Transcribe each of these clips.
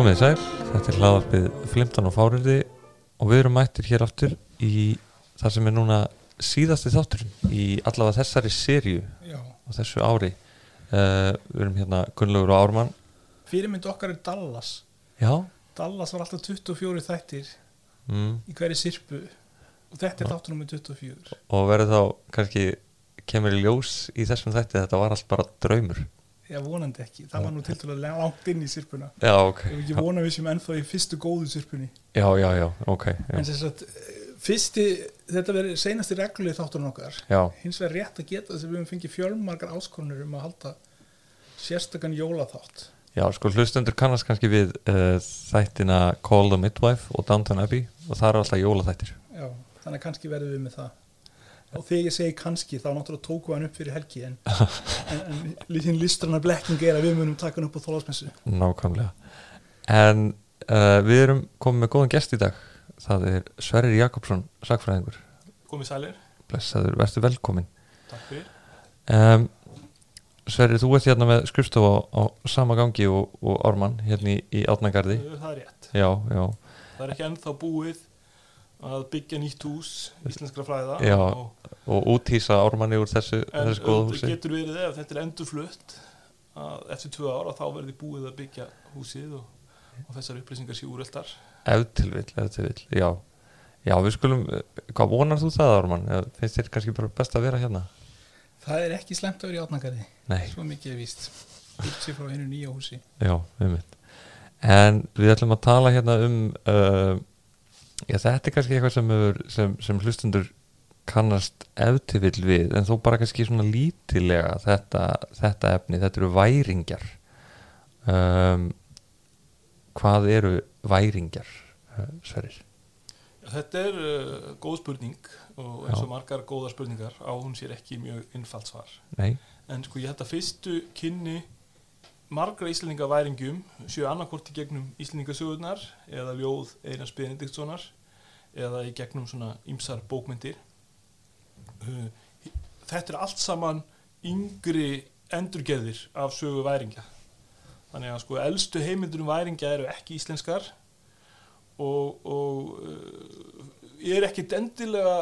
Komið þið sæl, þetta er hlaðarpið Flimtan og Fáriði og við erum mættir hér aftur í það sem er núna síðasti þátturinn í allavega þessari sériu á þessu ári. Uh, Við erum hérna Gunnlaugur og Ármann. Fyrirmynd okkar er Dallas. Já, Dallas var alltaf 24 þættir mm. í hverju sirpu og þetta er þáttur nummer 24 og verður þá kannski kemur í ljós í þessum þætti þetta var allt bara draumur Já, vonandi ekki, það var nú til dæla langt inn í sirpuna. Já, ok. Ef ekki vona við sem ennþá í fyrstu góðu sirpunni. Já, já, já, ok já. En þess að fyrsti, þetta verður seinasti reglulegi þátturinn okkar. Já, hins vegar rétt að geta þess að við höfum fengið fjölmargar áskonur um að halda sérstakann jólaþátt. Já, sko hlustundur kannast kannski við uh, þættina Call the Midwife og Downton Abbey og það eru alltaf jólaþættir. Já, þannig kannski verðum við með það og þegar ég segi kannski þá náttúrulega tóku hann upp fyrir helgi en, en, en lítin listrana blekking er að við munum taka hann upp á þólasmessu Nákvæmlega. En uh, við erum komið með góðan gest í dag. Það er Sverrir Jakobsson, sagfræðingur Komið sælir, Blessaður, verður velkomin takk fyrir. Um, Sverrir, þú ert hérna með skrifstofa á, á sama gangi og, og Ármann hérna í, í Átnagarði Það er rétt, Já, já, það er ekki ennþá búið að byggja nýtt hús íslenskra fræða Já, og, og úthýsa Ármanni úr þessu, en þessu góða húsi. getur verið ef þetta er endurflutt að eftir tvö ára þá verði búið að byggja húsið og, og þessar upplýsingar sé úreltar. Ef til vill, ef til vill, já. Já, við skulum, hvað vonar þú það Ármann? Eða Finnst þér kannski bara best að vera hérna? Það er ekki slemt að vera í átnakarði Nei, svo mikið er víst. Byrsi frá einu nýja húsi. Já, En við ætlum að tala hérna um uh, Já, þetta er kannski eitthvað sem, hefur, sem, sem hlustundur kannast eftirvill við, en þó bara kannski svona lítilega þetta, þetta efni, þetta eru væringjar um, Hvað eru væringjar, uh, Sverrir? Þetta er uh, góð spurning og eins Já. og margar góðar spurningar á hún sér ekki mjög innfald svar Nei, en sko ég held að fyrstu kynni margra íslendinga væringjum séu annarkvort í gegnum íslendingasögurnar eða ljóð Einars Benediktssonar eða í gegnum svona ýmsar bókmyndir. Uh, þetta er allt saman yngri endurgerðir af sögu væringja. Þannig að sko elstu heimildur um væringja eru ekki íslenskar og, og uh, er ekkit endilega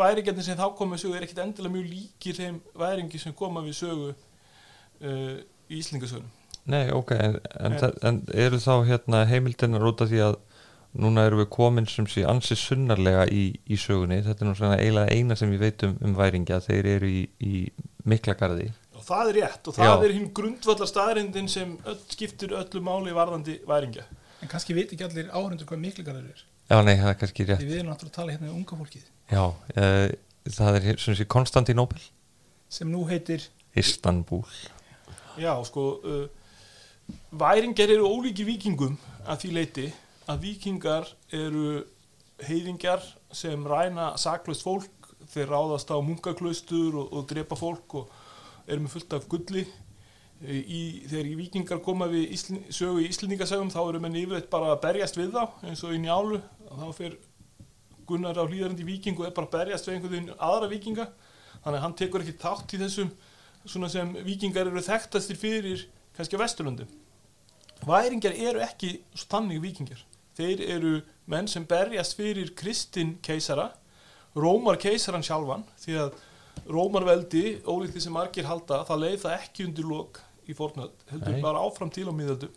væringjarnir sem þá komið sögu er ekkit endilega mjög líkir þeim væringi sem koma við sögu uh, í Íslingasögunum nei, ok, en, en, En- eru þá hérna heimildinar út af því að núna erum við komin sem sé ansi sunnarlega í, í sögunni, þetta er nú svona eiginlega eina sem við veitum um væringja, þeir eru í, í miklagarði og það er rétt og það Já. er hinn grundvallar staðrindin sem öll, skiptir öllu máli varðandi væringja. En kannski veit ekki allir áhundur hvað miklugarður er Já, nei, það er kannski rétt. Því við erum náttúrulega að tala hérna um unga fólkið. Já, uh, það er sem sé Konstantinopel sem nú heitir Istanbul Já, sko uh, væringar eru ólíkir vikingum að því leiti að vikingar eru heiðingjar sem ræna saklaust fólk þeir ráðast á munkaklaustur og, og drepa fólk og eru með fullt af gulli. Í, þegar vikingar koma við Ísl, sögu í Íslendingasögum þá eru menn yfirleitt bara að berjast við þá eins og í njálu. Þá fer Gunnar á hlýðarandi viking og er bara að berjast við einhvern veginn aðra vikinga þannig að hann tekur ekki þátt í þessum svona sem vikingar eru þekktastir fyrir kannski á Vesturlundum væringar eru ekki þannig vikingar þeir eru menn sem berjast fyrir Kristinn keisara Rómar keisaran sjálfan því að Rómarveldi, ólíkt því sem margir halda það leið það ekki undir lok í fornöld, heldur Nei. bara áfram til á miðöldum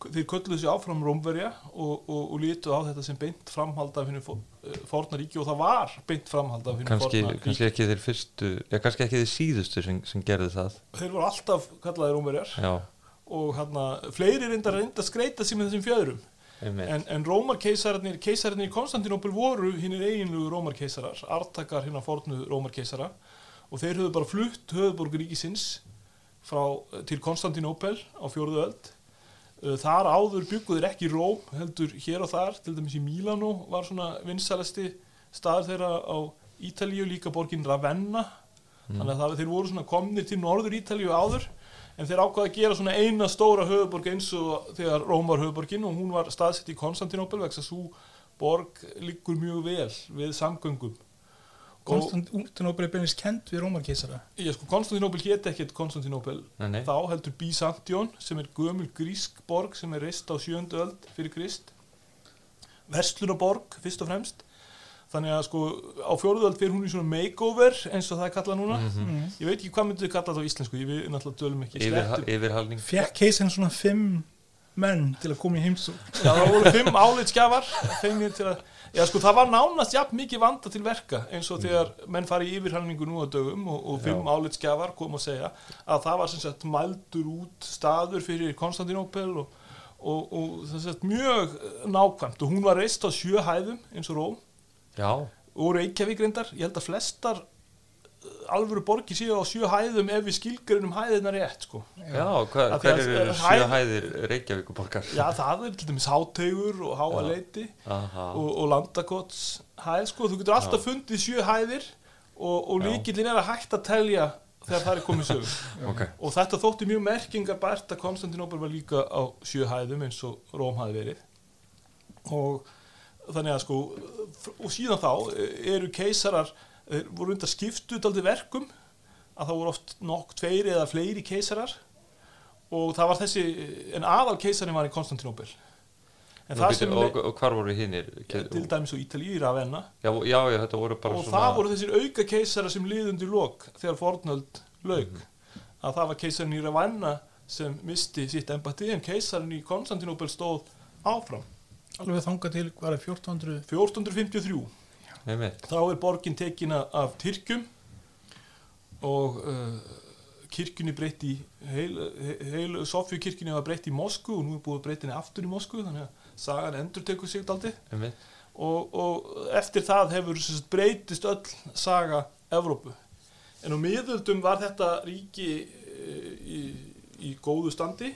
þeir kölluðu sig áfram Rómverja og, og, og lítu á þetta sem beint framhald af hennu fornaríki og það var beint framhald af kannski, fornaríki kannski ekki þeir fyrstu Já, kannski ekki þeir síðustu sem, sem gerðu það. Þeir voru alltaf kallaði Rómverjar. Já, og hérna, fleiri reyndar reynda að skreita með þessum fjöðrum. En, en Rómarkeisararnir, keisararnir í Konstantinopel voru hinnir eiginlugu Rómarkeisarar artakar hinnar fornu Rómarkeisara. Og þeir höfðu bara flutt höfðborgur ríkisins frá, til Konstantinopel á fjóruðu öld. Uh, þar áður bygguður ekki Róm heldur hér og þar, til dæmis í Mílanó var svona vinsalasti staður þeirra á Ítalíu, líka borgin Ravenna. Þannig að það, þeir voru svona komnir til norður Ítalíu áður en þeir ákvaða að gera svona eina stóra höfuborg eins og þegar Róm var höfuborgin og hún var staðsett í Konstantinopel vegna svo borg liggur mjög vel við samgöngum Konstantinópel er beinist kent við Rómarkeisara? Ég sko, Konstantinópel hétt ekkert nei. þá heldur Byzantión sem er gömul grísk borg sem er reist á sjöndu öld fyrir Krist. Vestlunaborg fyrst og fremst. Þannig að sko á fjóruðu öld fyrir hún í svona makeover eins og það er kallað núna. Mhm. mm. ég veit ekki hvað myndið þið kallað það á íslensku ég við náttúrulega dölum ekki Yfir, slettur. yfirhalning. Fekk keisarinn svona fimm menn til að koma í heimsók Já, það voru fimm álitskjafar fengnir til að Já, sko, það var nánast jafn mikið vanda til verka eins og þegar menn fari í yfirhalningu nú á dögum og, og fimm álitskjafar kom að segja að það var sem sagt mældur út staður fyrir Konstantinópel og, og, og það sagt mjög nákvæmt. Og hún var reist á sjö hæðum eins og Róm. Já, og Reykjavík reyndar, ég held að flestar alvöru borgir séu á sjö hæðum ef við skilgrinum hæðina rétt sko. já, hva, Af því hver að- eru að sjö hæð- hæðir Reykjavíkuborgar? Já, það er til dæmis háteigur og háaleiti og, og landakots hæð sko, þú getur alltaf fundið sjö hæðir og, og Já. líkillin er að hægt að telja þegar það er komið sög ok. Og þetta þótti mjög merkingar bært að Konstantinópel var líka á sjö hæðum eins og Róm hafi verið. Og þannig að sko og síðan þá eru keisarar eh, voru undar skiptu daldi verkum að það voru oft nokk tveiri eða fleiri keisarar. Og það var þessi en aðal keisarin var í Konstantinópel. En Nú, sem og, og hvar voru hinnir? til dæmis á Ítalíu í Ravenna. Já, já, já, þetta voru bara og svona það voru þessir auka keisara sem liðundi lok þegar fornöld lauk. Mhm. að það var keisarin í Ravenna sem misti sitt embati en keisarin í Konstantinópel stóð áfram. Alveg þangað til hvað er 1400 1453 Einmitt. þá er borgin tekina af Tyrkjum og uh, kirkjunni breytt í heil, heil Sofju kirkjunni var breytt í Moskvu og nú er búið að breytta henni aftur í Moskvu þannig að sagan endur tekur sig Einmitt. og, og eftir það hefur breytist öll saga Evrópu en á miðöldum var þetta ríki e, í, í góðu standi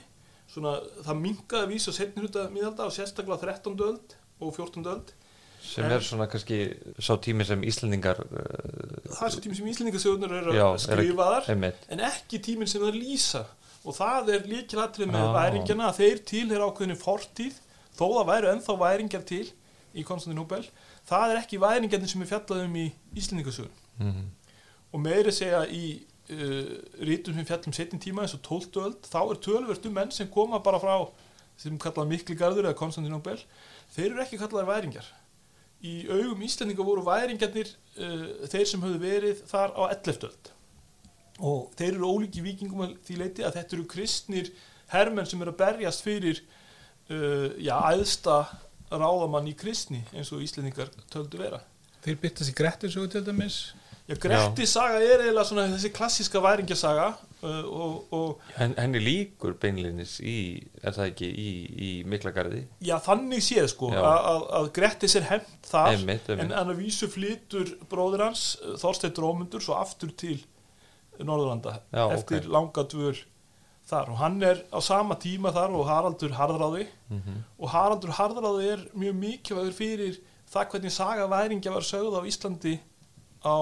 svona það minkaði vísa setni hluta miðalda og sérstaklega 13. öld og 14. öld sem er svona kannski sá tími sem Íslendingar uh, það er svo tími sem íslendingasögunar eru að skrifaðar einmitt en ekki tíminn sem það lýsa og það er líkilatrið með Já. væringjana að þeir tilheyra ákveðinu fortíð þó það væru ennþá væringjar til í Konstantinóbel það er ekki væringjarnir sem er fjallað um í Íslendingasögun mm. og meiri segja í uh, rítum sem fjallum setjum tíma eins og 12. öld þá er tölvert um menn sem koma bara frá sem kallað mikli garður eða Konstantinóbel þeir eru ekki kallaðar væringjar í augum Íslendinga voru væringjarnir uh, þeir sem höfðu verið þar á 11. öld og þeir eru ólíki vikingum því leiti að þetta eru kristnir hermenn sem eru að berjast fyrir uh, já, æðsta ráðamann í kristni eins og Íslendingar töldu vera. Þeir bytta sér Grettir svo til dæmis. Já, Gretti saga er eiginlega svona þessi klassíska væringjasaga og, og Hen, henni líkur beinlinis í er það ekki í, í Miklagarði já, þannig séð sko að, Grettis er hemmt þar einmitt, en einmitt. hann að vísu flytur bróður hans uh, Þorsteinn Rómundur svo aftur til Norðurlanda Já, eftir ok. langa dvöl þar og hann er á sama tíma þar og Haraldur Harðráði Mhm. og Haraldur Harðráði er mjög mikilvægur fyrir það hvernig saga væringja var sögð á Íslandi á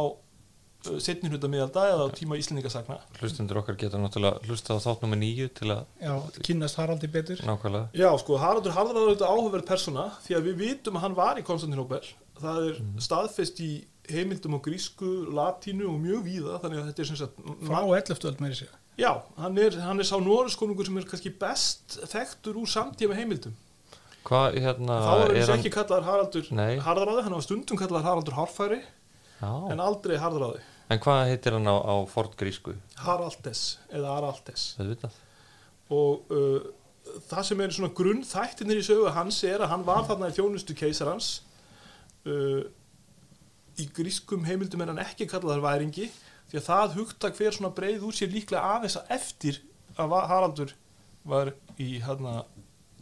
setni hluta miðalda eða á tíma Íslendingasagna. Hlustundur okkar geta náttúrulega hlusta á þátt nummer nýju til að já, kynnast Haraldi betur. Nákvæmlega. Já, sko, Haraldur Harðráður er auðvitað áhugaverð persóna því að við vitum að hann var í Konstantinóbel það er staðfest í heimildum á grísku, latínu og mjög víða þannig að þetta er sem sagt frá 11. öld meiri sér Já, hann er, hann er sá norðskonungur sem er kannski best þekktur úr samtíma heimildum. Hvað hérna þá er hann ekki kallaður Haraldur Nei. Harðráði, hann var stundum kallaður Haraldur Hárfæri Já. en aldrei Harðráði en hvað heitir hann á, á fortgrísku Haraldes eða Araldes. Og uh, það sem er svona grunn þættinir í sögu hans er að hann var þarna í þjónustu keisarans. Uh, í grískum heimildum er hann ekki kallaðar væringi því að það hugtak fer svona breið úr sér líklega aðeins að eftir að Haraldur var í hérna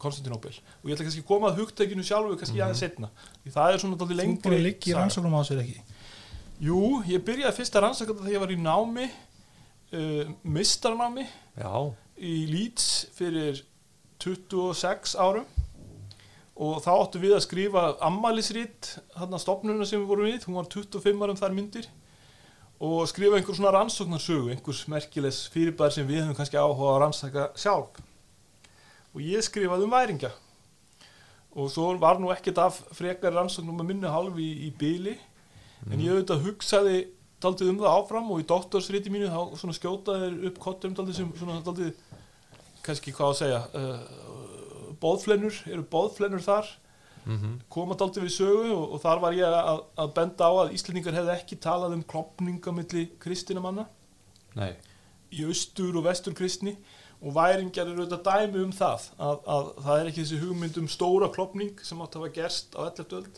Konstantinópel. Og ég ætla kannski að koma að hugtakinu sjálfu kannski aðeins setna því það er svona þú lengri að liggja í saga. rannsóknum á sér ekki Jú, ég byrjaði fyrst að rannsaka þetta þegar ég var í námi uh, mistarnámi já, í Leeds fyrir 26 árum. Og þá áttu við að skrifa ammælisrit hann að stopnuna sem við vorum við hún var 25 árum þar myndir. Og skrifa einhver svona rannsóknarsögu einhvers merkilegs fyrirbær sem við höfum kannski áhuga að rannsaka sjálf. Og ég skrifaði um væringja. Og svo var nú ekkert af frekar rannsóknum að minna hálf í, í byli en ég auðvitað hugsaði daldið um það áfram og í doktorsriti mínu þá svona skjótaði þeir upp kottum daldið sem svona daldið kannski hvað að segja uh, bóðflennur, eru bóðflennur þar. Mm koma daldið við sögu og, og þar var ég að, að benda á að Íslendingar hefði ekki talað um klopninga milli kristina manna. Nei, í austur og vestur kristni. Og væringjar eru auðvitað dæmi um það að, að það er ekki þessi hugmynd um stóra klopning sem átt að hafa gerst á 11. öld.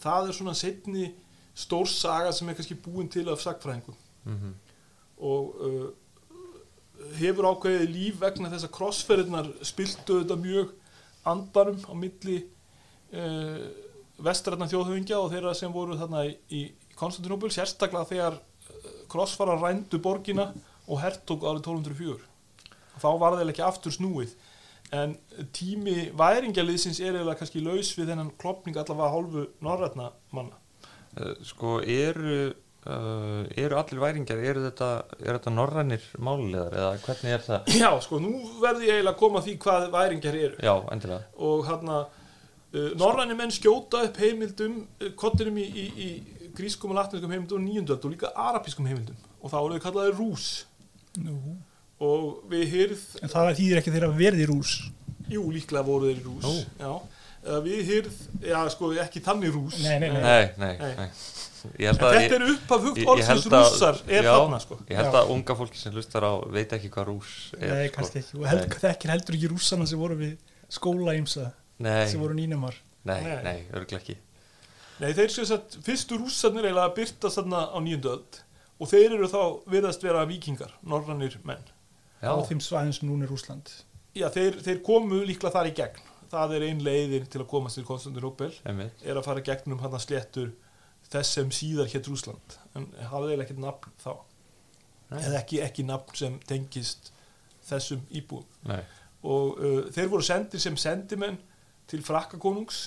Það er svona setni stór saga sem er kannski búin til af sagfræðingum mm og uh, hefur ákveðið líf vegna þess að krossferðirnar spiltu þetta mjög andanum á milli uh, vestrætna þjóðhöfingja og þeirra sem voru þarna í, Konstantinopel sérstaklega þegar uh, krossfara rændu borgina og hertog árið 1204 þá var það ekki aftur snúið. En tími væringjaliðsins er eða kannski laus við þennan klopning allavega hálfu norrætna manna. uh, sko eru uh, eru allir væringjar eru þetta, er þetta norrænir málilegar eða hvernig er það? Já, sko, nú verði ég eiginlega að koma því hvað væringjar eru Já, endilega og hérna uh, norræni menn skjóta upp heimildum uh, kottinum í, í, í grískum og latinskum heimildum og nýjundöld og líka arabískum heimildum og þá eru þau kallaði rús Nú. og við hyrð, En það þýðir ekki þeirra verði rús. jú líklega voru þeir í rús Ó. já, við hyrð, já sko ekki þannig rús Nei, nei, nei. Nei, nei, Nei. nei. Ég þetta er upp af hugt orðsins rússar er já, þarna sko Ég held Já. að unga fólki sem hlustar á veit ekki hvað rús er Nei, sko. kannski ekki. Og held, þekkir heldur ekki rússana sem voru við skóla ímsa, Nei, sem voru nýnumar. nei, Nei. nei, örgulega ekki Nei, þeir séu að fyrstu rússarnir eiginlega að byrtast þarna á nýjundöld og þeir eru þá virðast vera vikingar, norrannir menn Já, á þeim svæðin sem núna er Rúsland. Já, þeir, þeir komu líklega þar í gegn það er ein leiðin til að komast til Konstantinopel er að fara gegnum hann að sléttur þess sem síðar hétt Rúsland en hafði eiginlega ekkert nafn þá. Eða ekki, ekki nafn sem tengist þessum íbúum. Nei, og uh, þeir voru sendir sem sendimenn til frakkakonungs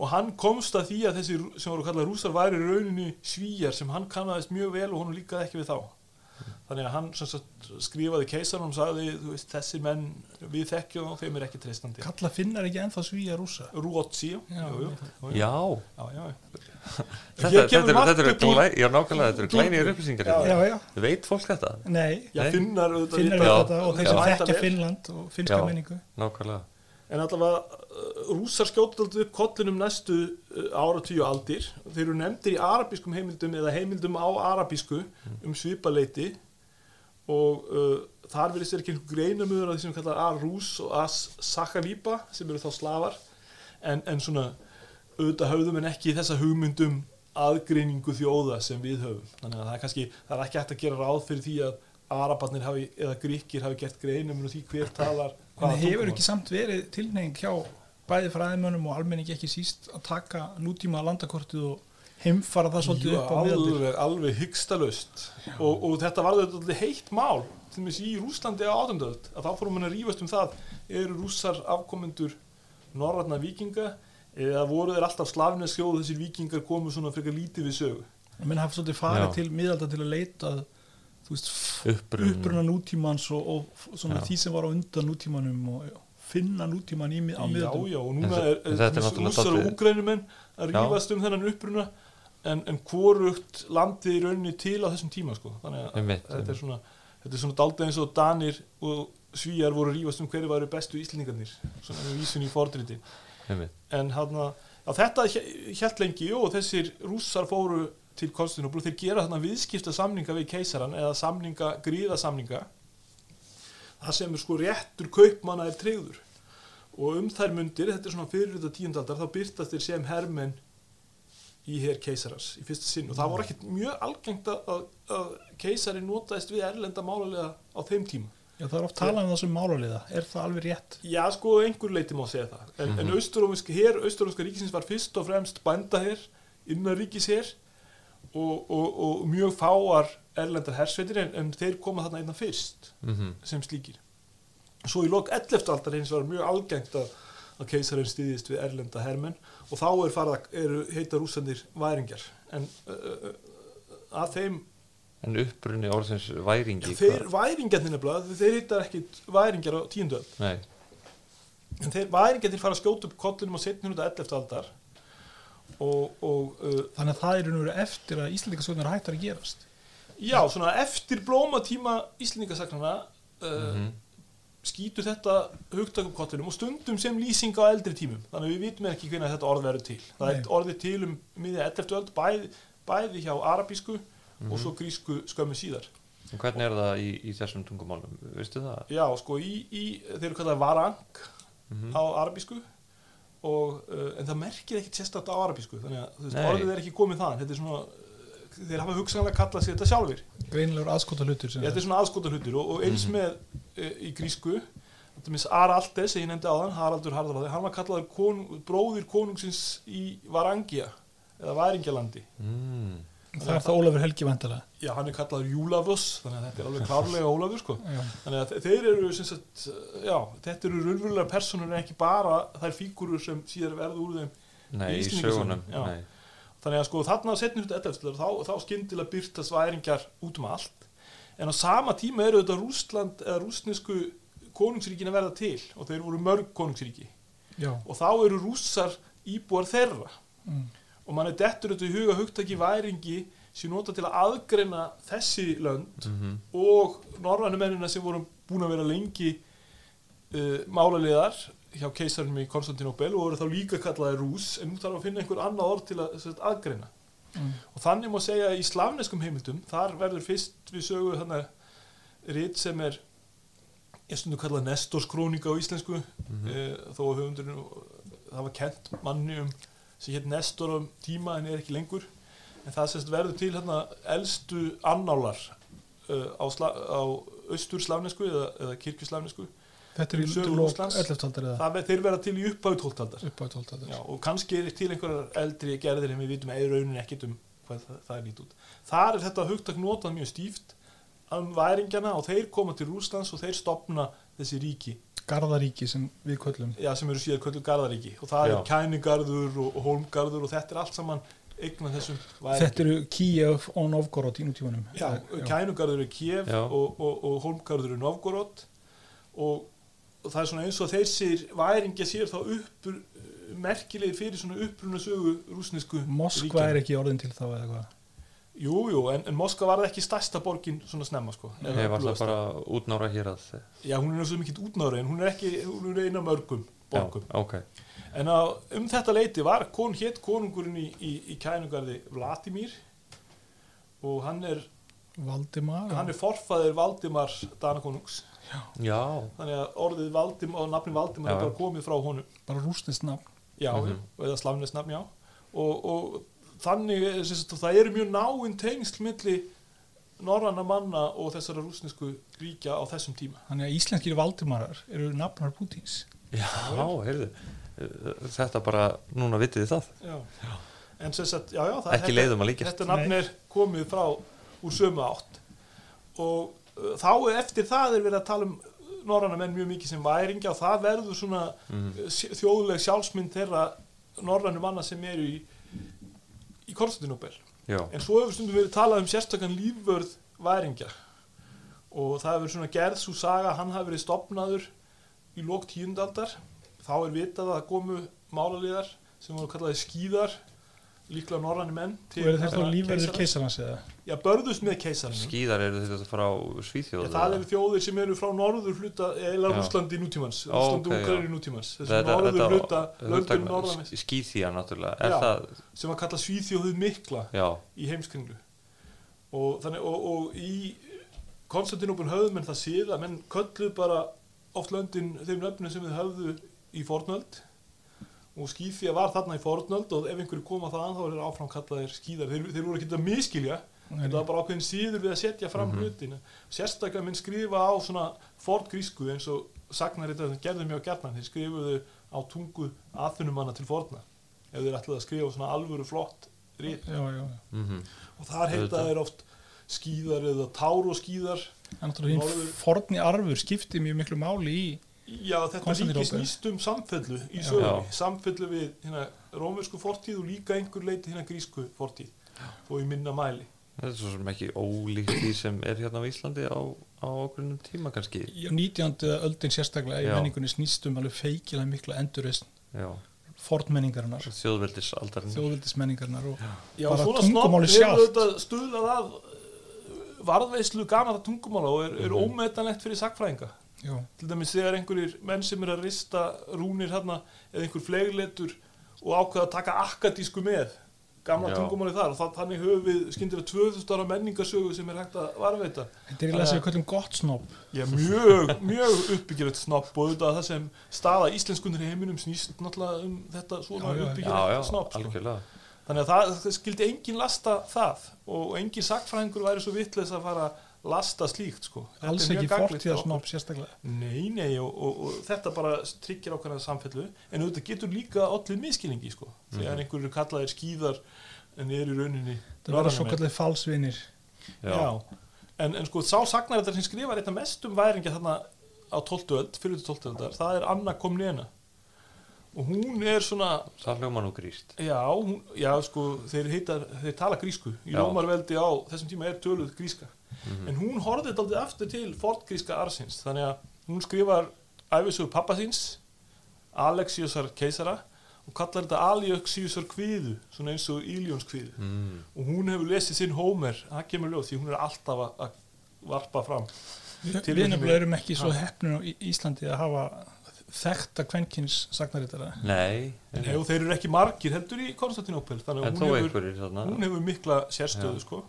og hann komst að því að þessi sem voru kallað rúsar væri rauninni svíjar sem hann kannaðist mjög vel og hann líkaði ekki við þá þannig að hann sem sagt, skrifaði keisarum og sagði þú veist, þessi menn við þekkjum þá þeim er ekki treystandi Kalla finnar ekki ennþá svíja rússa. Rúotsi já, Já, jú, jú, já já, já. Þetta, þetta, þetta eru glæ, já, nákvæmlega, þetta eru glænir upplýsingar Já, Já, já. Veit fólk þetta? Nei, Já, Nei. finnar auðvitað finnar þetta og þeir sem þekkja. Finnland og finnska menningu. Nákvæmlega En allavega uh, rússar skjóta alltaf upp kollinum næstu uh, ára tíu aldir. Þeir eru nefndir í arabískum heimildum eða heimildum á arabísku um svipaleiti og uh, þar verðist þeir ekki einhver greinamöður af því sem kallar Ar-Rús og As-Sakhavípa sem eru þá slafar en, en svona auðvitað höfðum en ekki þessa hugmyndum aðgreiningu þjóða sem við höfum. Þannig að það er kannski, það er ekki hægt að gera ráð fyrir því að arabarnir hafi, eða gríkir hafi gert greinamöður af því hver talar En hefur tungumál. ekki samt verið tilneying hjá bæði fræðimönnum og almenningi ekki síst að taka nútíma landakortið og heimfara það svolítið Jú, upp á miðaldir. alveg, alveg hyggstalaust og, og þetta var þetta heitt mál til dæmis í Rúslandi á átundöld að þá fórum hann að rífast um það eru rússar afkomendur norrætna vikinga eða voru þeir alltaf slavnesk þjóð þessir vikingar komu svona frekar lítið við sögu menn hafa svolítið farið Já. til miðalda til að leita að, þú veist, uppruna nútímans og, og svona Já. því sem var á undan nútímanum og já, finna nútíman í, á já, miðaldum já, og En núna er, er er rússar og úgrænumenn að Já. rífast um þennan uppruna en, en hvorugt landið í rauninni til á þessum tíma sko. þannig að Einmitt, þetta er einmitt. svona þetta er svona daldið eins og Danir og Svíjar voru rífast um hverju væru bestu Íslendingarnir svona með vísun í fordriti en hann að þetta hjælt lengi og þessir rússar fóru til Konstantinopol þeir gera þarna viðskipta samninga við keisaran eða samninga, gríða samninga það sem er sko réttur kaupmanna er tryggður og um þær mundir, þetta er svona fyrir þetta tíundaldar þá byrtast þeir sem hermenn í hér keisarans í fyrsta sinn og það voru ekkert mjög algengt að, að, keisari notaðist við erlenda málulega á þeim tíma Já, það er oft talað um það sem málaliða. Er það alveg rétt? Já, sko, einhver leiti má segja það. En, en austurómska hér, austurómska ríkisins var fyrst og fremst bændahér, innanríkishér og, og, og mjög fáar erlendar hersveitir en, en þeir koma þarna einna fyrst Mm sem slíkir. Svo í lok 11. aldar hins var mjög algengt að, að keisarinn stýðist við erlenda hermenn og þá er farið að eru heita rúsandir væringjar. En uh, uh, að þeim En upprunni orðsins væringi þeir væringjarnir nefnilega, þeir heitar ekki væringjar á tíundöld Nei, en þeir væringjarnir fara að skjóta upp kollinum á 1711. aldar og, og uh, þannig að það er raun og veru eftir að Íslandingasögnar hættar að gerast já, svona eftir blómatíma Íslendingasagnana uh, Mhm. Skýtur þetta hugtakum kottinum og stundum sem lýsing á eldri tímum þannig að við vitum ekki hvernig þetta orð verður til það Nei. er orðið til um miðja 11. öld bæði, bæði hjá arabísku Mhm. og svo grísku skömmu síðar En Hvernig er það í, í þessum tungumálum? Veistu það? já, sko, í, í, þeir eru kallað varang Mhm. á arabísku og, uh, en það merkir ekkit sérstaklega á arabísku þannig að veist, orðið er ekki komið þaðan þetta er svona, þeir hafa hugsanlega kallað sér þetta sjálfur greinilegur aðskota hlutur þetta er svona aðskota hlutur og, og eins Mhm. með uh, í grísku þetta minnst Araldes, sem ég nefndi áðan Haraldur Harðarháði, hann var kallaður konung, bróðir konungsins í Varangia eða Væringjalandi Mm. það er það Ólafur Helgi vandalega já, hann er kallaður Júlafus þannig að þetta er alveg klárlega Ólafur sko. þannig að þe- þeir eru sagt, já, þetta eru raunverulega personur en ekki bara þær fígurur sem síðar verða úr þeim Nei, í sögunum já. Nei. Þannig að sko þarna setnum þetta eftir þá, þá skyndilega byrtast væringjar út um allt en á sama tíma eru þetta Rússland eða rússnesku konungsríkin að verða til og þeir voru mörg konungsríki já, og þá eru rússar íbúar þeirra mm. og mann er dettur þetta í huga hugtaki væringi sem nota til að aðgreina þessi lönd Mhm. og norrænu mennina sem voru búin að vera lengi uh, málaliðar hjá keisarum í Konstantinopel og voru þá líka kallaði rús en nú þarf að finna einhver annað orð til að sagt, aðgreina Mm. og þannig má segja að í slavneskum heimildum þar verður fyrst við sögu þannig rít sem er ég stundu kallað Nestors krónika á íslensku Mhm. eh, þó að höfundurinn það var kent manni um sem hétt Nestor um tíma en er ekki lengur en það sérst verður til hérna elstu annálar uh, á, á austur slavnesku eða, eða kirkjuslavnesku þetta er í lók Rússlands. 11. aldar eða það þeir verða til í upphæðu tóltaldar upp á 12. aldar Já, og kannski er til einhverjar eldri gerðir en við vitum eða raunin ekkit um hvað það, það er lít út. Þar er þetta hugtak notað mjög stíft um væringjana og þeir koma til Rúslands og þeir stopna þessi ríki Garðaríki sem við köllum já, sem eru síðar kvöldu garðaríki og það Já. er kænigarður og, og hólmgarður og þetta er allt saman eignan þessum væringjum. þetta eru Kíjev og Novgorod í nútímanum Já, kænugarður er Kiev Já. og, og, og hólmgarður er Novgorod og, og það er svona eins og þessir væringja sér þá uppur merkilegir fyrir svona uppruna sögu rúsnesku Moskva er ekki orðin til þá eða hvað? Jú, jú, en, en Moskva var ekki stærsta borgin svona snemma sko Ég var það bara útnára hér að Já, hún er náttúrulega mikill útnáður en hún er ekki, hún er eina mörgum borgum. Já, ok. En á, um þetta leiti var kon, hétt konungurinn í, í, í kænugarði Vladimir og hann er, Valdimar hann er forfaðir Valdimar Danakonungs Já, þannig að orðið Valdimar og nafni Valdimar Já. er bara komið frá honum. Bara rústist nafn. Já, Mhm. já, eða slavnest nafn, já. Og, og þannig sem sagt, það eru mjög náinn tengsl milli norranna manna og þessara rúsnesku ríkja á þessum tíma. Þannig að íslenskir Valdimarar eru nafnar Pútins já, heyrðu. Þetta bara, núna vitið þið það. Já. en sem sagt, já, já það, Ekki leiðum að líkjast. þetta nafn er komið frá úr sömu átt. Og þá eftir það er verið að tala um norranna menn mjög mikið sem væringja og það verður svona sj- þjóðleg sjálfsmynd þeirra norrannu manna sem eru í í Konstantinopel En svo hefur stundum verið talað um sérstakann lífvörð væringja. Og það hefur svona gerð svo saga hann hafi verið stopnaður í lók tíundaldar þá er vitað að það komu málaliðar sem voru kallaði skýðar líklega norranni menn og eru þetta þessa lífverðir keisarans. keisarans eða Já, börðust með keisarinn skíðar eru þetta frá Svíþjóð Já, það eru þjóðir sem eru frá norður hluta eða Já. Rúslandi nútímans ok, og Ukraínu já. nútímans þessi norður hluta löndum norðan Skíþía náttúrulega Er Já. það, sem var kallað Svíþjóðið mikla já, í heimskringlu og, þannig, og, og í Konstantinopul höfðu menn það síð að menn kölluð bara oft löndin þeim nöfnum sem þið höfðu í fornöld og skýþja var þarna í fornöld og ef einhverju koma þaðan þá er þeir áfram kallaðir skýðar þeir, þeir voru ekki að miskilja þetta var bara ákveðin síður við að setja fram Mhm. hlutina. Sérstaklega minn skrifa á svona forngrísku eins og sagnar þetta gerðu mjög gærnan þeir skrifuðu á tungu aðfunumanna til forna ef þeir ætlaðu að skrifa svona alvöru flott já, já. mhm. Og þar heita þeir oft skíðar eða táróskíðar Það er náttúrulega hinn Norður- forni arfur skipti mjög miklu máli í já þetta ríki snýst um samfellu í Já. Já. samfellu við hérna rómersku fortíð og líka einhver leiti hérna grísku fortíð og í minna mæli Þetta er svo sem ekki ólíkt því sem er hérna á Íslandi á, á okkur tíma kannski í 19. öldin sérstaklega í Já. menningunni snýst um alveg feikilega miklu endurreisn Já, fornmenningarinnar þjóðveldisaldar þjóðvildismenningarinnar og Já, bara svona snopp tungumálið hefur sjálft. þetta stuðlað að uh, varðveislu gamala tungumála og er, er Mhm. ómetanlegt fyrir sakfræðinga já, til dæmis þegar einhverjir menn sem er að rista rúnir hérna eða einhver flegletur og ákveða að taka akadísku með gamla tungumáli þar og það, þannig höfum við skyndir 2000 ára menningarsögu sem er hægt að varveita þetta er í lesa við kvöldum gott snopp Já, mjög, mjög uppbyggilegt snopp og auðvitað það sem staða íslenskunir í heiminum snýst náttúrulega um þetta svona já, snopp sko. algjörlega. Þannig að það, það skildi engin lasta það og engin sakfræðingur væri svo vitleis að fara að lasta slíkt sko. Þetta alls ekki gagnlegt fortíða fyrir okkur. snopp sérstaklega Nei, nei og, og, og þetta bara tryggir ákveðna samfellu en auðvitað getur líka allir miskilningi sko. þegar Mhm. einhverju kallaðir skýðar en er í rauninni það verða svo kallið falsvinir já, Já. En, en sko sá sagnar þetta sem skrifar eitthvað mest um væringja þarna á 12. öld, fyrir 12. öldar, það er Anna Komnena og hún er svona það hljóma nú gríst Já, hún, já, sko, þeir, heita, þeir tala grísku. Í. Rómarveldi á þessum tíma er töluð gríska. Mhm. En hún horfði daldið aftur til fortgríska arsins. Þannig að hún skrifar æfisögu pappa síns, Alexiusar keisara, og kallar þetta Alioxiusar kviðu, svona eins og Íljóns kviðu. mm. Og hún hefur lesið sinn Hómer, það kemur ljóð, því hún er alltaf að- varpa fram. Til við erum ekki svo á Í- Íslandi að hafa þekta kvenkins sagnaritara nei, Nei, og þeir eru ekki margir heldur í Konstantinópel, þannig en að hún hefur hún hefur mikla sérstöðu Já. sko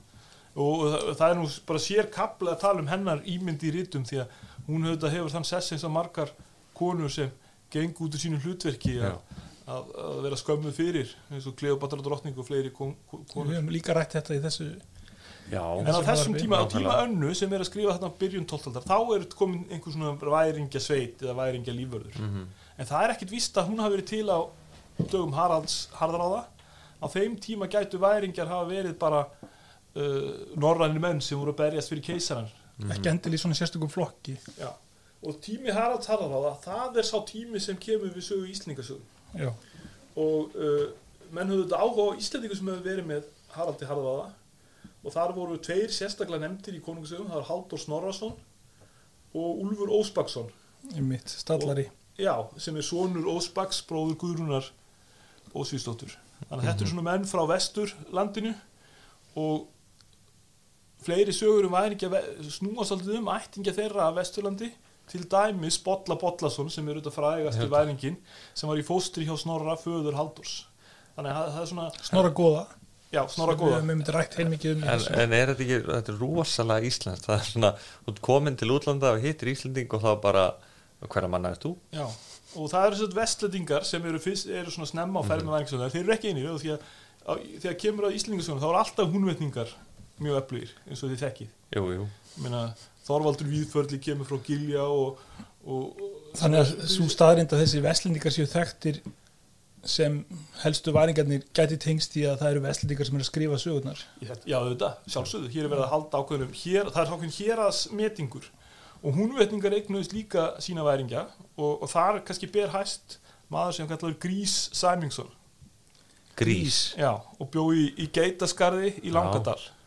og það, það er nú bara sér kapla að tala um hennar ímynd í rítum því að hún hefur, hefur þann sess eins og margar konur sem geng út úr sínu hlutverki að, að, að vera skömmuð fyrir eins og Kleopatra drottning og fleiri kon, kon, við konur. höfum líka rætt þetta í þessu já, en á þessu þessum tíma, á tíma önnu sem er að skrifa þarna á byrjun 12. aldar, þá er komin einhver svona væringja sveit eða væringja lífvörður mhm, en það er ekkit víst að hún hafi verið til á dögum Haralds harðaráða á þeim tíma gætu væringjar hafa verið bara uh, norrænir menn sem voru að berjast fyrir keisaran mhm. ekki endil í svona sérstökum flokki. Já. og tími Haralds harðaráða það er sá tími sem kemur við sögu Íslingasögu já, og uh, menn höfðu þetta áhuga á Íslandingu sem hefur verið með Haraldi harðaráða og þar voru tveir sérstaklega nefndir í konungsögum það var Haldur Snorrason og Úlfur Ósbaksson í mitt stallari Já, sem er sonur Ósbaks, bróður Guðrúnar Ósvíðsdóttur. Þannig að þetta eru svona menn frá vesturlandinu og fleiri sögur um væringja snúast alltaf um ættingja þeirra af vesturlandi til dæmis Bolla Bollason sem er auðvitað Hérna. væringin sem var í fóstri hjá Snorra föður Haldurs. Þannig að það- það er svona, Snorra góða já, Snorra við góða. rætt heilmikið um En, en er þetta ekki, þetta er rosalega íslenskt það er svona, þú ert komin til útlanda og hittir Íslending og þá bara hverja manna er þú? Já, og það eru svona vestlendingar sem eru, fyrst, eru svona snemma á ferð með væringasöguna, þeir eru ekki einir og því að á, þegar kemur að Íslingasöguna þá eru alltaf húnvetningar mjög öflugir eins og þið þekkið. Jú, jú, Ég meina, Þorvaldur Víðförli kemur frá Gilja og, og, og þannig að svo staðrind að þessi vestlendingar séu þekktir sem helstu væringarnir gæti tengst í að það eru vestlendingar sem eru að skrifa sögurnar? Þetta- Já, auðvitað, sjálfsögðu, hér er verið að halda ákveðnum hér, það er ákveðin hérasmetingur og húnvetningar eignuðist líka sína væringja og, og þar kannski ber hæst maður sem kallaður Grís Sæmingsson. Grís. Já, og bjó í, í Geitaskarði í Já. Langadal. Í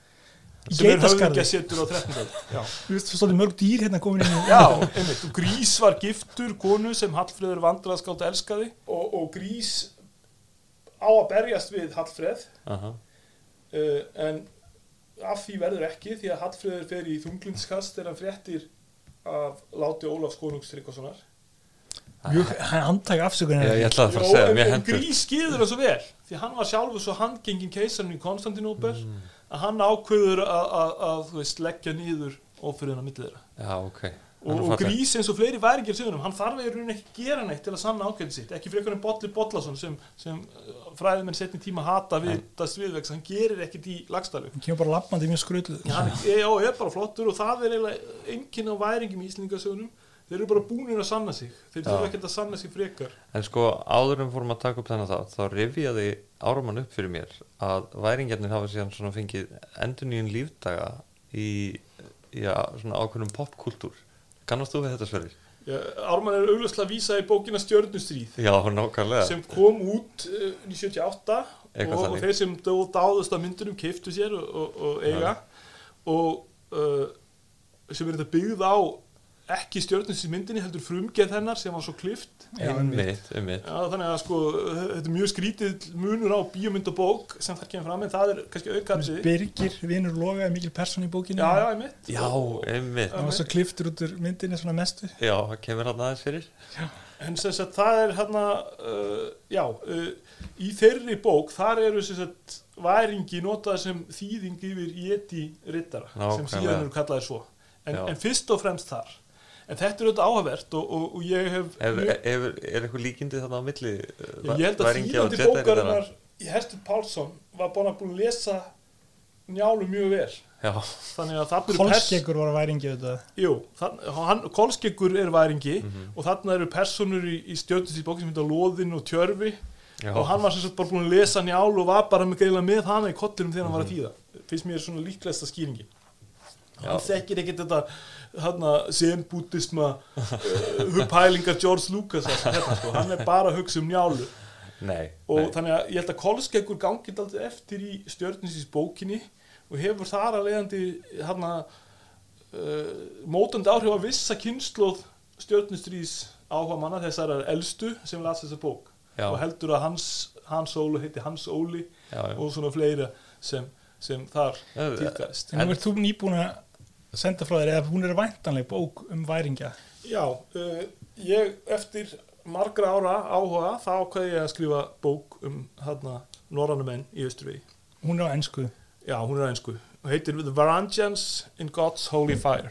sem er setur á 13. Já, Þú veist, þú stóði mörg dýr hérna komin inn já einmitt, og Grís var giftur konu sem Hallfreður vandraðskáld elskaði. Og, og Grís á að berjast við Hallfreð. Aha. uh, en af því verður ekki því að Hallfreður fer í þunglindskast þegar hann fréttir af láti Ólafs konungs Tryggvasonar Mjög handtæk afsökunin. Ég, ég ætlaði að fara að segja, mér en hendur Grís skýður það svo vel því hann var sjálfur svo handgengin keisarinn í Konstantinópel Mm. að hann ákveður að, að, að þú veist, leggja nýður ófyrirna milli þeirra. Já, ok. Og, og Grís eins og fleiri sögurnum hann þarf í rauninni ekki að gera neitt til að sanna ákveðin sitt ekki frekar en Bolli Bollason sem, sem fræðimenn setni tíma hata við það sviðvegs, hann gerir ekkert í lagstalu Hann kemur bara lappandi mjög skröðluð Já, hann er bara flottur og það er eiginlega enginn á væringum í Íslingasögunum þeir eru bara búinir að sanna sig. Þeir Já. þurfa ekkert að sanna sig frekar. En sko, áður en fórum að taka upp þennan það þá rifjaði áramann upp fyrir mér að væringjarnir hafa síðan svona fengið endurnýjun lífdaga í, að, svona ákveðnum popkultúr Kannast þú við þetta sverðir? Já, Ármann er augljóslega að vísa í bókina Stjörnustríð. Já, nákvæmlega. Sem kom út uh, í 78 og, og þeir sem dó, dáðust af myndunum keiftu sér og, og, og eiga. Og uh, sem er þetta byggð á ekki stjórnins í myndinni heldur frumgeð hennar sem var svo klift. Einmitt. einmitt, Já, þannig að sko, þetta er mjög skrítið munur á bíómynd og bók sem það kemur fram en það er kannski aukaðsi Birgir, vinur Loga, er mikil person í bókinu Já, já, einmitt. Já, einmitt. Hann var svo kliftur út úr myndinni svona mestu. Já, það kemur hann aðeins fyrir. En sem sagt, það er hérna, uh, já, uh, í þeirri bók, þar eru sem sagt væringi notað sem þýðing yfir Yeti rittara, sem Nákvæmlega. síðan eru kallaðir svo. En, en fyrst og fremst þar. En þetta er auðvitað áhugavert og, og, og ég hef... er, mjög- er, er eitthvað líkindi þarna á milli ég held að þýðandi bókarinnar í Herstur Pálsson var búin að búin að lesa njálu mjög vel. já, Þannig að það eru pers... Kolskeggur var að væringi auðvitað Jú, þann, hann, Kolskeggur er væringi Mhm. og þarna eru personur í, í stjórnins í bókin sem heitir Lóðinn og Tjörfi já. og hann var sem sagt bara búin að lesa njál og var bara með með hana í kottinum þegar hann var að Mhm. þýða finnst mér svona líklegsta skýringi. Hann þekkir ekkert þetta hana, zen-búddisma uh, pælingar George Lucas þetta, sko. hann er bara að hugsa um njálu nei, og nei. þannig að ég held að Kolskeggur gangið aldrei eftir í stjörninsins bókinni og hefur þar að leiðandi hana, uh, mótandi áhrif á vissa kynnslóð stjörnistrís áhuga manna þessar er elstu sem las þessa bók Já. og heldur að hans, hans Óli heiti Hans Óli já, já. og svona fleira sem, sem þar týrkast En nú ert þú nýbúin að senda frá þér eða hún er væntanleg bók um væringja? Já, uh, ég eftir margra ára áhuga þá ákveði ég að skrifa bók um hérna norrannu menn í Östurvegi Hún er á ennsku Já, hún er á einsku og heitir The Varangians in God's Holy Fire.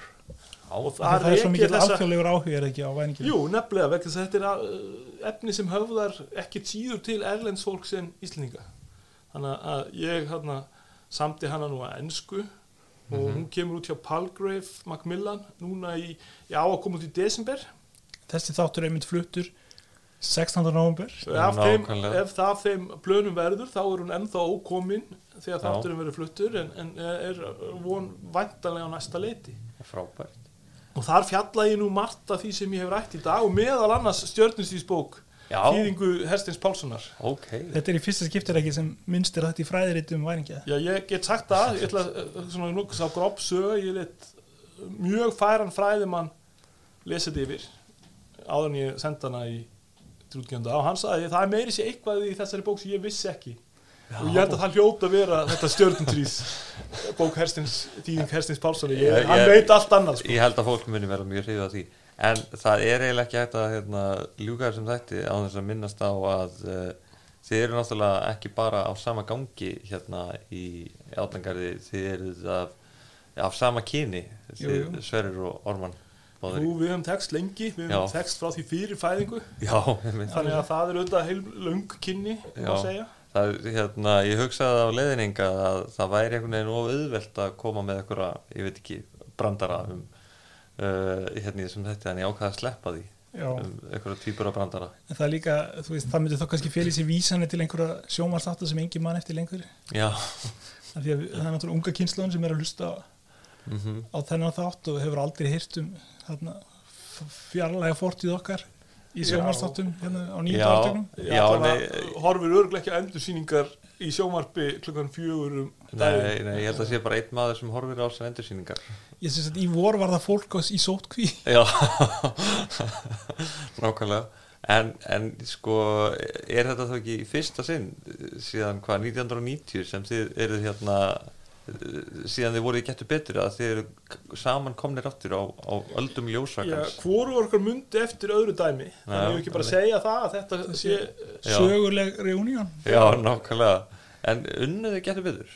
Og Það, það er svo mikið alþjóðlegur áhuga er ekki á væringinu Jú, nefnilega, vegna þess að þetta er uh, efni sem höfðar ekki síður til erlends fólks en Íslendinga. Þannig að ég hérna samti hana nú að ensku og Mhm. hún kemur út hjá Palgrave Macmillan núna í, í á að koma út í desember Þessi þáttur er mynd fluttur 16. november ef, þeim, ef það þeim blönum verður þá er hún ennþá ókomin þegar Já. þátturinn verður fluttur en, en er von væntanlega á næsta leiti frábært og þar fjalla ég nú margt af því sem ég hef rætt í dag og meðal annars stjörnustís bók já, þýðingu Herstins Pálssonar. Ok. Þetta er í fyrsta skiptir ekki sem minnst er þetta í fræðiritt um væringja. Já, ég get sagt það, ég ætla að svona nú sá gropp sög, ég let mjög færan fræðimann lesa þetta yfir. Áður en ég senda hana í trútgjönda og hann sagði það er meiri sér eitthvað í þessari bók sem ég vissi ekki. Og ég held að það hljóta að vera þetta stjörnuntrís bók Herstins, þýðing Herstins Pálssoni, ég, Ég- hann veit allt annað sko. ég held að fólk muni vera mjög hrifið af því en það er eiginlega ekki hægt að hérna, ljúka þessum þætti á þess að minnast á að uh, þið eru náttúrulega ekki bara á sama gangi hérna í átlangarði þið eru af, af sama kyni Jú, þið jú. Sverrir og Orman. Nú, við höfum text lengi, við höfum Já. text frá því fyrir fæðingu já, þannig að það er auðvitað heil löng kynni má Já. segja það hérna, ég hugsaði á leiðninga að það væri einhvern veginn of auðvelt að koma með einhverja, ég veit ekki brandara um uh, hérna í þessum þetta en ég ákvaði að sleppa því um einhverja týpur af brandara. En það er líka, þú veist, það myndi þá kannski fél í sér vísanir til einhverja sjómarþáttu sem engin mann eftir lengur. Já, af því að það er náttúrulega unga kynnslóðin sem er að hlusta á, mhm. á þennan þátt og hefur aldrei hýrt um þarna, fjarlæga fortíð okkar í Já. sjómarþáttum hérna á nýjum Já. dagtögnum Já, Já, nei, í sjómarpi klukkan fjögur um Nei, nei, ég held að sé bara einn maður sem horfir á þessar endursýningar. Ég syns að í vor var það fólk í sótkví Já. Nákvæmlega. En, en sko er þetta þá ekki fyrsta sinn síðan hvað 1990 sem þið eruð hérna síðan þið voruð í getur betur að þið eru saman komnir áttur á, á öldum ljósakans. Hvoru okkar mundi eftir öðru dæmi? Þannig að hef ekki bara segja það að þetta sé, Já. söguleg reunion. Já, nákvæmlega. En unnuðu getur betur?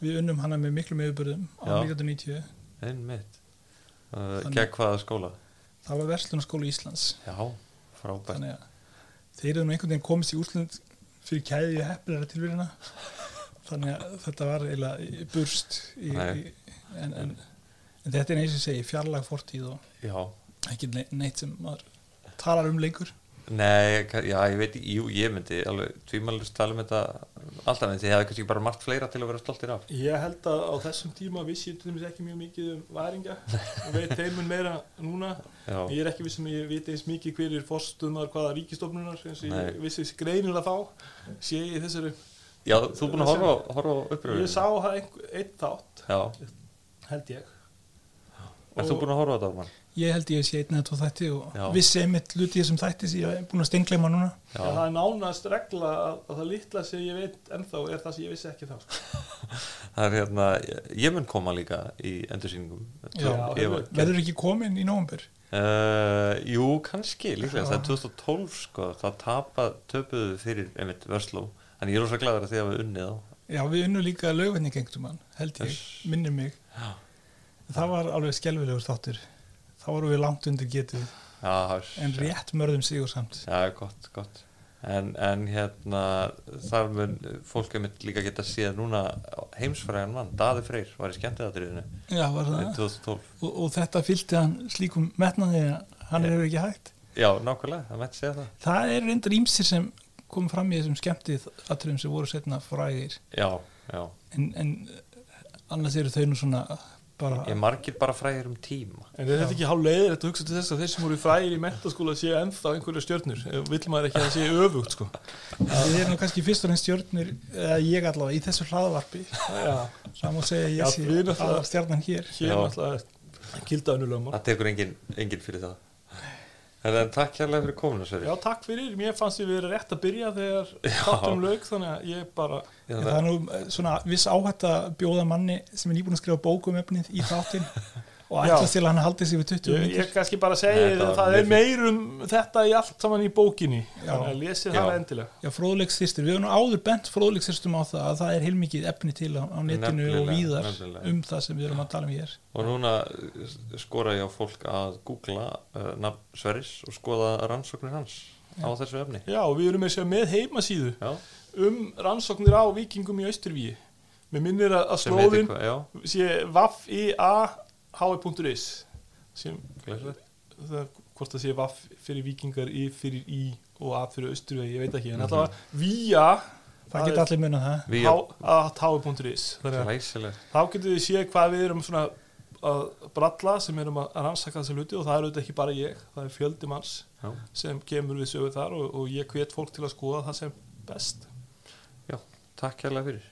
Við unnum hana með miklum yfirbörðum á Já. 1990 einmitt. Uh, gegn hvaða skóla? Það var Verslunarskóla Íslands. Já, frábært. Þeir eru nú einhvern veginn komist í úrslut fyrir kæði heppilega tilvíðina þannig að þetta var eiginlega burst í, í, en, en, en þetta er eins og segi fjarlag fortíð og Já, ekki ne- neitt sem maður talar um lengur. Nei, já, ég veit, jú, ég myndi alveg tvímælust tala um þetta alltaf en þið hefði kannski bara margt fleira til að vera stoltir af. Ég held að á þessum tíma vissi ég til dæmis ekki mjög mikið um væringa og veit heimun meira núna. Já, ég er ekki vissum að ég veit eins mikið hver er forstumar hvaða ríkistofnunar eins og ég vissi greinilega þá sé ég í þessari já þú er búin að horfa, horfa á uppröfum ég sá einn þátt Já, held ég er þú búin að horfa á þetta, Orman? ég held ég sé einn eða tvo þætti og Já. vissi einmitt luti þessum þætti sem ég er búin að steingleima núna Já. það er nánast regla að, að það litla sem ég veit ennþá er það sem ég vissi ekki þá sko. það er hérna, ég mun koma líka í endursýningum Já, verður ekki komin í nóvambur Uh, jú, kannski, Já. það er 2012 sko, það tapa, töpuðu fyrir einmitt Vörsló, en ég er rosa glæður að því að við unnið á Já, við unnum líka lögvenni gengtum hann, held ég, Þess. minnir mig. Já. Það var alveg skelfilegur þáttur. Þá vorum við langt undir getið. Já, en rétt mörðum sigur samt. Já, gott, gott. En, en hérna, þar mun fólk einmitt líka geta séð núna heimsfræðan mann, Daði Freyr var í skemmtiðatriðinu Já, var það? 2012 og, og þetta fylgti hann slíkum metnaði að hann er ekki hægt? Já, nákvæmlega, það mætti segja það. Það er reyndar ímsir sem kom fram í þessum skemmtið atriðum sem voru setna frægir. Já, já, en, en annars eru þau nú svona bara ég margir bara fræðir um tíma. En er þetta ekki hálf leiðir að hugsa til þess að þeir sem voru frægir í mentaskóla séu ennþá einhverju stjörnur? Vill maður ekki að það séu öfugt sko. við erum nú kannski fyrst og reynst stjörnur eða ég allavega í þessu hraðvarpi já, það má segja að Já, ég sé aðal stjarnan hér. Hér er náttúrulega kildaðunulögum Það tekur engin, engin fyrir það En, en takk hérlega fyrir komuna, Sverri já, takk fyrir, mér fannst ég verið rétt að byrja þegar þáttum lög, þannig að ég bara Já, það er nú eh, svona viss áhætt að bjóða manni sem er nýbúin að skrifa bókum efnið í þáttin og Já. ætlast til að hann haldi sig við 20 ég, ég kannski bara segi Þetta var það mjög er meir um þetta í allt saman í bókinni. Já. þannig að lesið Já. það endilega. Já, fróðleiksþyrstur, við höfum nú áður bent fróðleiksþyrstum á það að það er heilmikið efni til á, á netinu og Nefnilega, víðar nefnilega. um það sem við erum að tala um hér. Og núna uh, skora ég á fólk að googla uh, nafn Sverris og skoða rannsóknir hans á þessu efni. Já, og við erum með, með heimasíðu Já, um rannsóknir á vikingum í Austurvíi. Mér minnir að að sem heitir slóðin hvað, waffiah.is sem hvort það sé vaff fyrir vikingar í fyrir í og að fyrir Austurvíi, ég veit ekki. En Mhm. allavega vía Það geta allir munað það glæsilegt. þá getur við séð hvað við erum svona að bralla sem erum að rannsaka þessi hluti og það er auðvitað ekki bara ég, það er fjöldi manns Já, sem kemur við sögu þar og, og ég hvet fólk til að skoða það sem best. Já takk hérlega fyrir